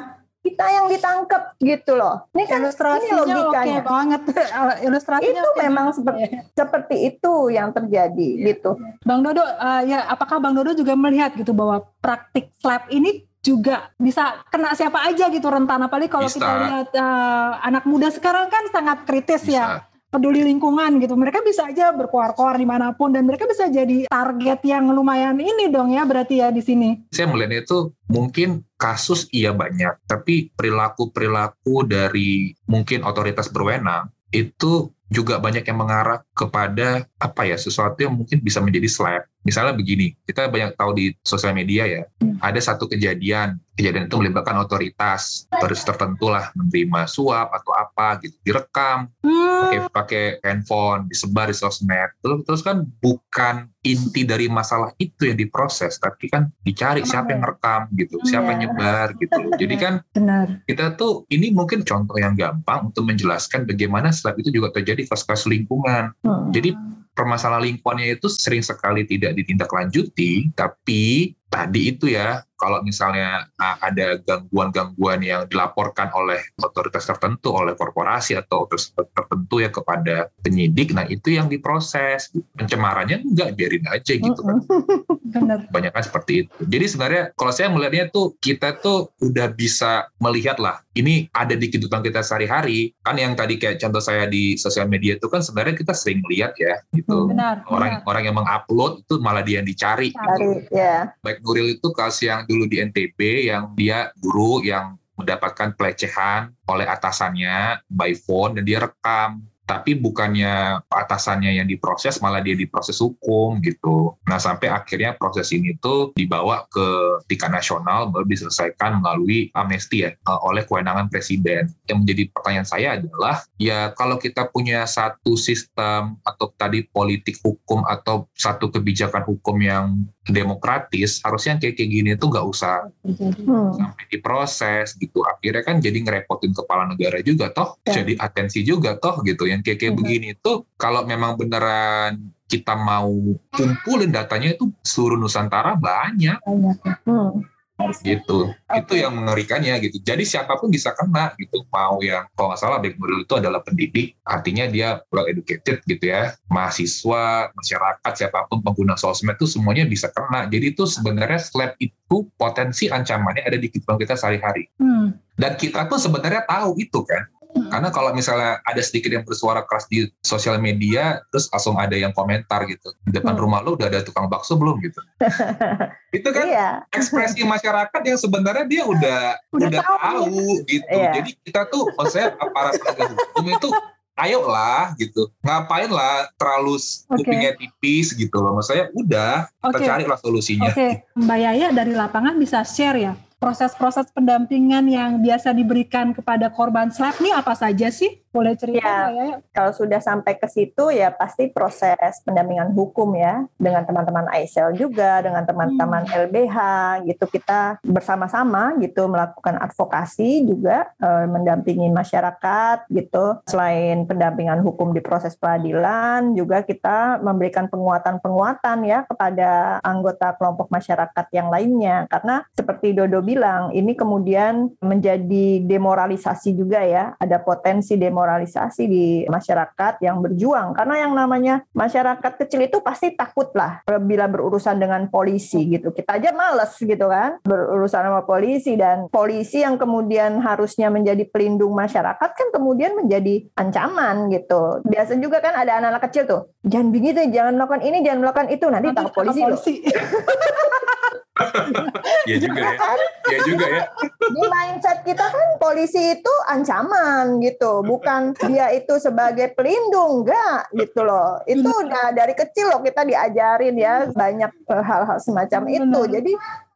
kita yang ditangkap gitu loh. Ini kan ilustrasinya ini logikanya. Okay banget. Ilustrasinya itu okay memang seperti seperti itu yang terjadi yeah. gitu. Bang Dodo, uh, ya apakah Bang Dodo juga melihat gitu bahwa praktik slap ini juga bisa kena siapa aja gitu rentan apalagi kalau kita lihat uh, anak muda sekarang kan sangat kritis ya. bisa. ya peduli lingkungan gitu. Mereka bisa aja berkoar-koar di mana pun dan mereka bisa jadi target yang lumayan ini dong ya berarti ya di sini. Saya melihatnya itu mungkin kasus iya banyak tapi perilaku perilaku dari mungkin otoritas berwenang itu juga banyak yang mengarah kepada apa ya sesuatu yang mungkin bisa menjadi slap Misalnya begini, kita banyak tahu di sosial media ya, hmm. ada satu kejadian, kejadian itu melibatkan otoritas, terus tertentu lah menerima suap atau apa gitu, direkam, hmm. pakai pakai handphone, disebar di sosmed, terus terus kan bukan inti dari masalah itu yang diproses, tapi kan dicari siapa yang rekam gitu, siapa yang iya. nyebar gitu. Jadi kan kita tuh ini mungkin contoh yang gampang untuk menjelaskan bagaimana setelah itu juga terjadi kasus-kasus lingkungan. Hmm. Jadi permasalahan lingkungannya itu sering sekali tidak ditindaklanjuti, tapi tadi itu ya kalau misalnya ada gangguan-gangguan yang dilaporkan oleh otoritas tertentu, oleh korporasi atau otoritas tertentu ya kepada penyidik, nah itu yang diproses. Pencemarannya enggak, biarin aja gitu kan. Benar. Banyak kan seperti itu. Jadi sebenarnya kalau saya melihatnya tuh kita tuh udah bisa melihat lah, ini ada di kehidupan kita sehari-hari. Kan yang tadi kayak contoh saya di sosial media itu kan sebenarnya kita sering lihat ya gitu. Benar. Orang benar. orang yang mengupload itu malah dia yang dicari. Cari, gitu. ya. Baik Nuril itu kasus yang dulu di NTB yang dia guru yang mendapatkan pelecehan oleh atasannya by phone dan dia rekam tapi bukannya atasannya yang diproses malah dia diproses hukum gitu. Nah sampai akhirnya proses ini tuh dibawa ke tingkat nasional baru diselesaikan melalui amnesti ya eh, oleh kewenangan presiden. Yang menjadi pertanyaan saya adalah ya kalau kita punya satu sistem atau tadi politik hukum atau satu kebijakan hukum yang demokratis harusnya kayak kayak gini tuh nggak usah hmm. sampai diproses gitu akhirnya kan jadi ngerepotin kepala negara juga toh ya. jadi atensi juga toh gitu yang kayak kayak hmm. begini tuh kalau memang beneran kita mau kumpulin datanya itu seluruh Nusantara banyak. banyak. Hmm. Gitu. itu yang mengerikannya gitu. Jadi siapa pun bisa kena gitu. Mau yang kalau nggak salah baik nuril itu adalah pendidik. Artinya dia well educated gitu ya. Mahasiswa masyarakat siapa pun pengguna sosmed itu semuanya bisa kena. Jadi itu sebenarnya slap itu potensi ancamannya ada di kehidupan kita sehari-hari. Hmm. dan kita pun sebenarnya tahu itu kan karena kalau misalnya ada sedikit yang bersuara keras di sosial media, terus langsung ada yang komentar gitu. Di depan Hmm. rumah lu udah ada tukang bakso belum gitu. itu kan Iya. ekspresi masyarakat yang sebenarnya dia udah Udah udah, tahu. tahu gitu. Iya. Jadi kita tuh maksudnya aparat penegak hukum itu ayolah gitu. Ngapain lah terlalu Oke. kupingnya tipis gitu loh. Maksudnya udah kita Oke. carilah solusinya. Oke, Mbak Yaya dari lapangan bisa share ya proses-proses pendampingan yang biasa diberikan kepada korban slap ini apa saja sih? Boleh cerita Ya. Yaya? Kalau sudah sampai ke situ ya pasti proses pendampingan hukum ya dengan teman-teman AISEL juga dengan teman-teman LBH gitu kita bersama-sama gitu melakukan advokasi juga eh, mendampingi masyarakat gitu. Selain pendampingan hukum di proses peradilan juga kita memberikan penguatan-penguatan ya kepada anggota kelompok masyarakat yang lainnya karena seperti Dodo bilang ini kemudian menjadi demoralisasi juga ya. Ada potensi demoralisasi di masyarakat yang berjuang. Karena yang namanya masyarakat kecil itu pasti takut lah bila berurusan dengan polisi gitu. Kita aja males gitu kan berurusan sama polisi. Dan polisi yang kemudian harusnya menjadi pelindung masyarakat kan kemudian menjadi ancaman gitu. Biasa juga kan ada anak-anak kecil tuh jangan begitu jangan melakukan ini jangan melakukan itu. Nanti tangkap polisi loh Iya juga ya. Iya juga ya. di mindset kita kan polisi itu ancaman gitu. Bukan dia itu sebagai pelindung enggak gitu loh. Itu udah dari kecil loh kita diajarin ya banyak hal-hal semacam itu. Jadi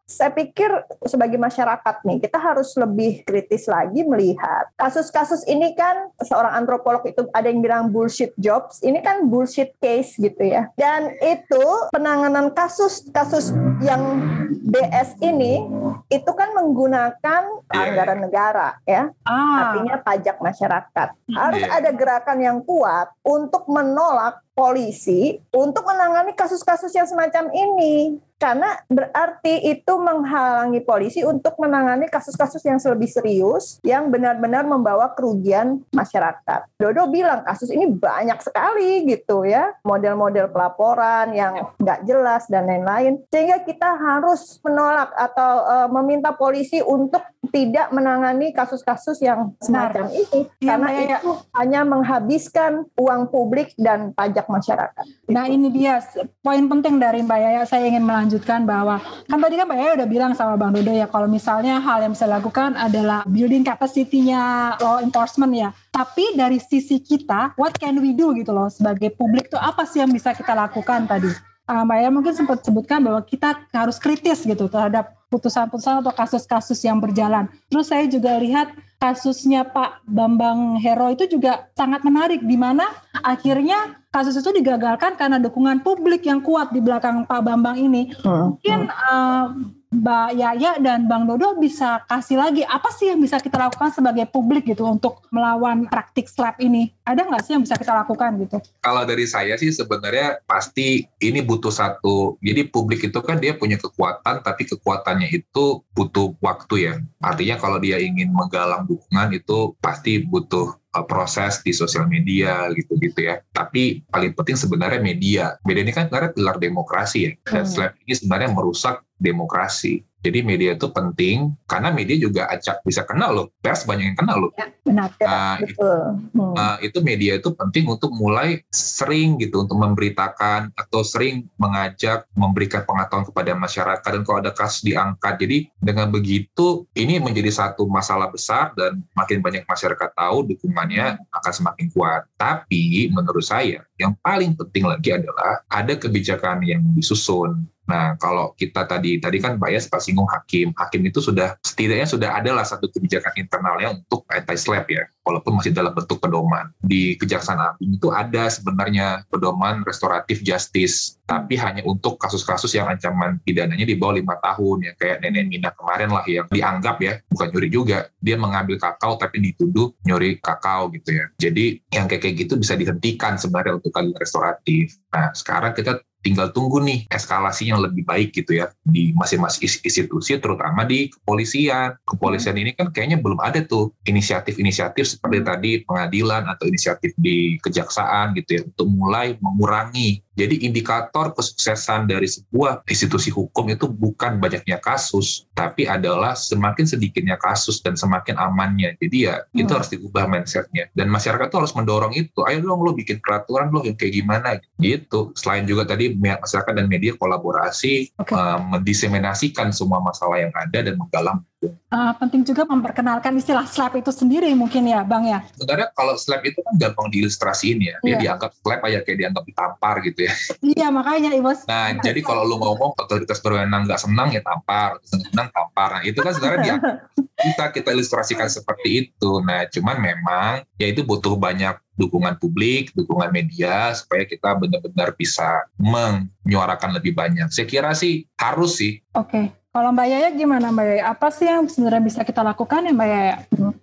saya pikir sebagai masyarakat nih kita harus lebih kritis lagi melihat kasus-kasus ini kan seorang antropolog itu ada yang bilang bullshit jobs ini kan bullshit case gitu ya. Dan itu penanganan kasus-kasus yang BS ini itu kan menggunakan Iya, anggaran negara ya. Ah, artinya pajak masyarakat. Harus Iya. ada gerakan yang kuat untuk menolak polisi untuk menangani kasus-kasus yang semacam ini. Karena berarti itu menghalangi polisi untuk menangani kasus-kasus yang lebih serius yang benar-benar membawa kerugian masyarakat. Dodo bilang kasus ini banyak sekali gitu ya, model-model pelaporan yang nggak jelas dan lain-lain. Sehingga kita harus menolak atau eh, meminta polisi untuk tidak menangani kasus-kasus yang semacam ini Iya, karena Mbak Yaya. itu hanya menghabiskan uang publik dan pajak masyarakat. Nah ini dia poin penting dari Mbak Yaya. Saya ingin melanjutkan bahwa kan tadi kan Mbak Yaya udah bilang sama Bang Dodo ya kalau misalnya hal yang bisa dilakukan adalah building capacity-nya law enforcement ya. Tapi dari sisi kita, what can we do gitu loh sebagai publik tuh apa sih yang bisa kita lakukan tadi? Ah, Mbak Yaya mungkin sempat sebutkan bahwa kita harus kritis gitu terhadap putusan-putusan atau kasus-kasus yang berjalan. Terus saya juga lihat kasusnya Pak Bambang Hero itu juga sangat menarik di mana akhirnya kasus itu digagalkan karena dukungan publik yang kuat di belakang Pak Bambang ini. Mungkin eh, Mbak Yaya dan Bang Dodo bisa kasih lagi apa sih yang bisa kita lakukan sebagai publik gitu untuk melawan praktik slap ini? Ada nggak sih yang bisa kita lakukan gitu? Kalau dari saya sih sebenarnya pasti ini butuh satu. Jadi publik itu kan dia punya kekuatan, tapi kekuatannya itu butuh waktu ya. Artinya kalau dia ingin menggalang dukungan itu pasti butuh uh, proses di sosial media gitu-gitu ya. Tapi paling penting sebenarnya media. Media ini kan sebenarnya pilar demokrasi ya. Dan Hmm. slap ini sebenarnya merusak demokrasi. Jadi media itu penting karena media juga acak bisa kenal loh. Pers banyak yang kenal loh. Benar. Nah, Betul. Hmm. Uh, itu media itu penting untuk mulai sering gitu untuk memberitakan atau sering mengajak memberikan pengetahuan kepada masyarakat dan kalau ada kasus diangkat jadi dengan begitu ini menjadi satu masalah besar dan makin banyak masyarakat tahu dukungannya akan semakin kuat tapi menurut saya yang paling penting lagi adalah ada kebijakan yang disusun Nah, kalau kita tadi tadi kan Mbak ya sempat singgung hakim. Hakim itu sudah setidaknya sudah adalah satu kebijakan internalnya untuk anti-slap ya, walaupun masih dalam bentuk pedoman. Di Kejaksaan Agung itu ada sebenarnya pedoman restoratif justice, tapi hanya untuk kasus-kasus yang ancaman pidananya di bawah lima tahun ya, kayak Nenek Mina kemarin lah yang dianggap ya, bukan nyuri juga, dia mengambil kakao tapi dituduh nyuri kakao gitu ya. Jadi yang kayak kayak gitu bisa dihentikan sebenarnya untuk keadilan restoratif. Nah, sekarang kita tinggal tunggu nih eskalasi yang lebih baik gitu ya di masing-masing institusi terutama di kepolisian. Kepolisian ini kan kayaknya belum ada tuh inisiatif-inisiatif seperti tadi pengadilan atau inisiatif di kejaksaan gitu ya untuk mulai mengurangi jadi indikator kesuksesan dari sebuah institusi hukum itu bukan banyaknya kasus, tapi adalah semakin sedikitnya kasus dan semakin amannya. Jadi ya hmm. itu harus diubah mindsetnya. Dan masyarakat tuh harus mendorong itu. Ayo dong lo bikin peraturan lo yang kayak gimana gitu. Selain juga tadi masyarakat dan media kolaborasi okay. uh, mendiseminasikan semua masalah yang ada dan menggalang Uh, penting juga memperkenalkan istilah slap itu sendiri mungkin ya Bang ya. Sebenarnya kalau slap itu kan gampang diilustrasiin ya. Dia yeah. dianggap slap aja kayak dianggap ditampar gitu ya. Iya makanya Ibu. Nah jadi kalau lu ngomong otoritas berwenang nggak senang ya tampar, senang tampar. Nah itu kan sebenarnya dia bisa kita ilustrasikan seperti itu. Nah cuman memang ya itu butuh banyak dukungan publik, dukungan media supaya kita benar-benar bisa menyuarakan lebih banyak. Saya kira sih harus sih. Oke. Okay. Kalau Mbak Yaya gimana Mbak Yaya? Apa sih yang sebenarnya bisa kita lakukan ya Mbak Yaya?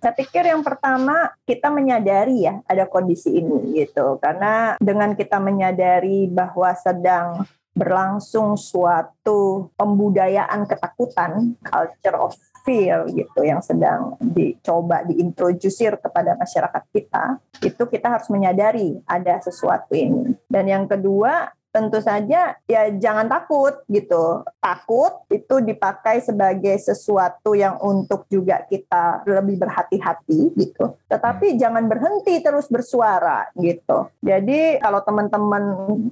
Saya pikir yang pertama kita menyadari ya ada kondisi ini gitu. Karena dengan kita menyadari bahwa sedang berlangsung suatu pembudayaan ketakutan, culture of fear gitu yang sedang dicoba diintrodusir kepada masyarakat kita, itu kita harus menyadari ada sesuatu ini. Dan yang kedua, tentu saja ya jangan takut gitu. Takut itu dipakai sebagai sesuatu yang untuk juga kita lebih berhati-hati gitu. Tetapi hmm. jangan berhenti terus bersuara gitu. Jadi kalau teman-teman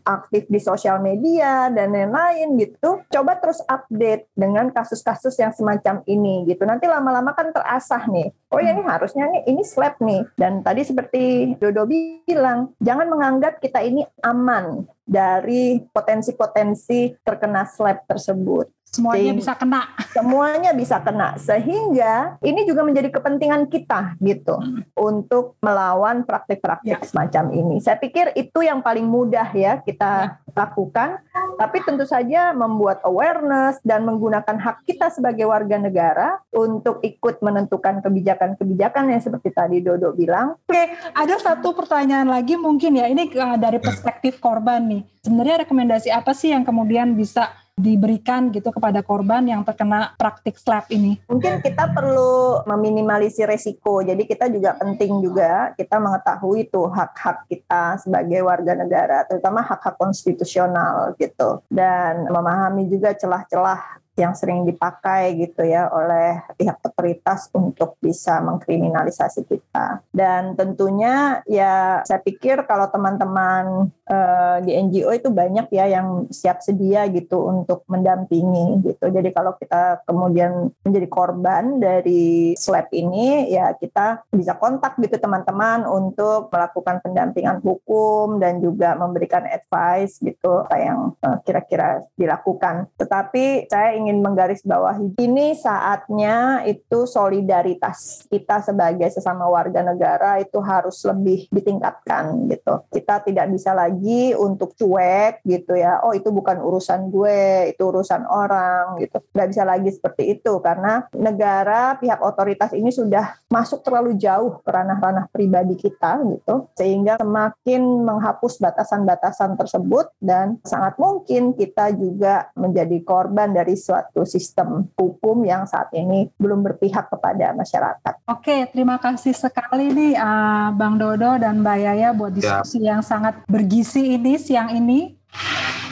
aktif di sosial media dan lain-lain gitu, coba terus update dengan kasus-kasus yang semacam ini gitu. Nanti lama-lama kan terasah nih. Oh ya ini hmm. harusnya nih ini slap nih. Dan tadi seperti Dodo bilang, jangan menganggap kita ini aman dari potensi-potensi terkena slap tersebut. Semuanya Sehingga, bisa kena. Semuanya bisa kena. Sehingga ini juga menjadi kepentingan kita gitu hmm. untuk melawan praktik-praktik ya. semacam ini. Saya pikir itu yang paling mudah ya kita ya. lakukan. Tapi tentu saja membuat awareness dan menggunakan hak kita sebagai warga negara untuk ikut menentukan kebijakan-kebijakan yang seperti tadi Dodo bilang. Oke, ada satu pertanyaan lagi mungkin ya. Ini uh, dari perspektif korban nih. Sebenarnya rekomendasi apa sih yang kemudian bisa diberikan gitu kepada korban yang terkena praktik slap ini? Mungkin kita perlu meminimalisir resiko. Jadi kita juga penting juga kita mengetahui tuh hak-hak kita sebagai warga negara, terutama hak-hak konstitusional gitu. Dan memahami juga celah-celah yang sering dipakai gitu ya oleh pihak otoritas untuk bisa mengkriminalisasi kita. Dan tentunya ya saya pikir kalau teman-teman uh, di NGO itu banyak ya yang siap sedia gitu untuk mendampingi gitu. Jadi kalau kita kemudian menjadi korban dari slap ini ya kita bisa kontak gitu teman-teman untuk melakukan pendampingan hukum dan juga memberikan advice gitu apa yang uh, kira-kira dilakukan. Tetapi saya ingin menggarisbawahi ini saatnya itu solidaritas kita sebagai sesama warga negara itu harus lebih ditingkatkan gitu. Kita tidak bisa lagi untuk cuek gitu ya. Oh itu bukan urusan gue, itu urusan orang gitu. Nggak bisa lagi seperti itu karena negara pihak otoritas ini sudah masuk terlalu jauh ke ranah-ranah pribadi kita gitu sehingga semakin menghapus batasan-batasan tersebut dan sangat mungkin kita juga menjadi korban dari suatu sistem hukum yang saat ini belum berpihak kepada masyarakat. Oke, terima kasih sekali nih uh, Bang Dodo dan Mbak Yaya buat ya. diskusi ya. yang sangat bergizi ini siang ini.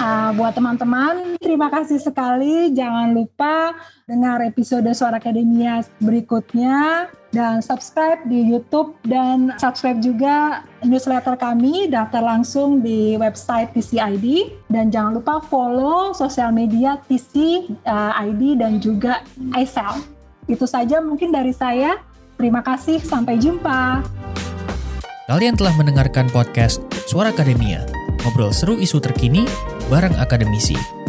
Uh, buat teman-teman, terima kasih sekali. Jangan lupa dengar episode Suara Akademia berikutnya dan subscribe di YouTube dan subscribe juga newsletter kami, daftar langsung di website TCID dan jangan lupa follow sosial media TCID uh, dan juga iSell. Itu saja mungkin dari saya. Terima kasih, sampai jumpa. Kalian telah mendengarkan podcast Suara Akademia, ngobrol seru isu terkini bareng akademisi.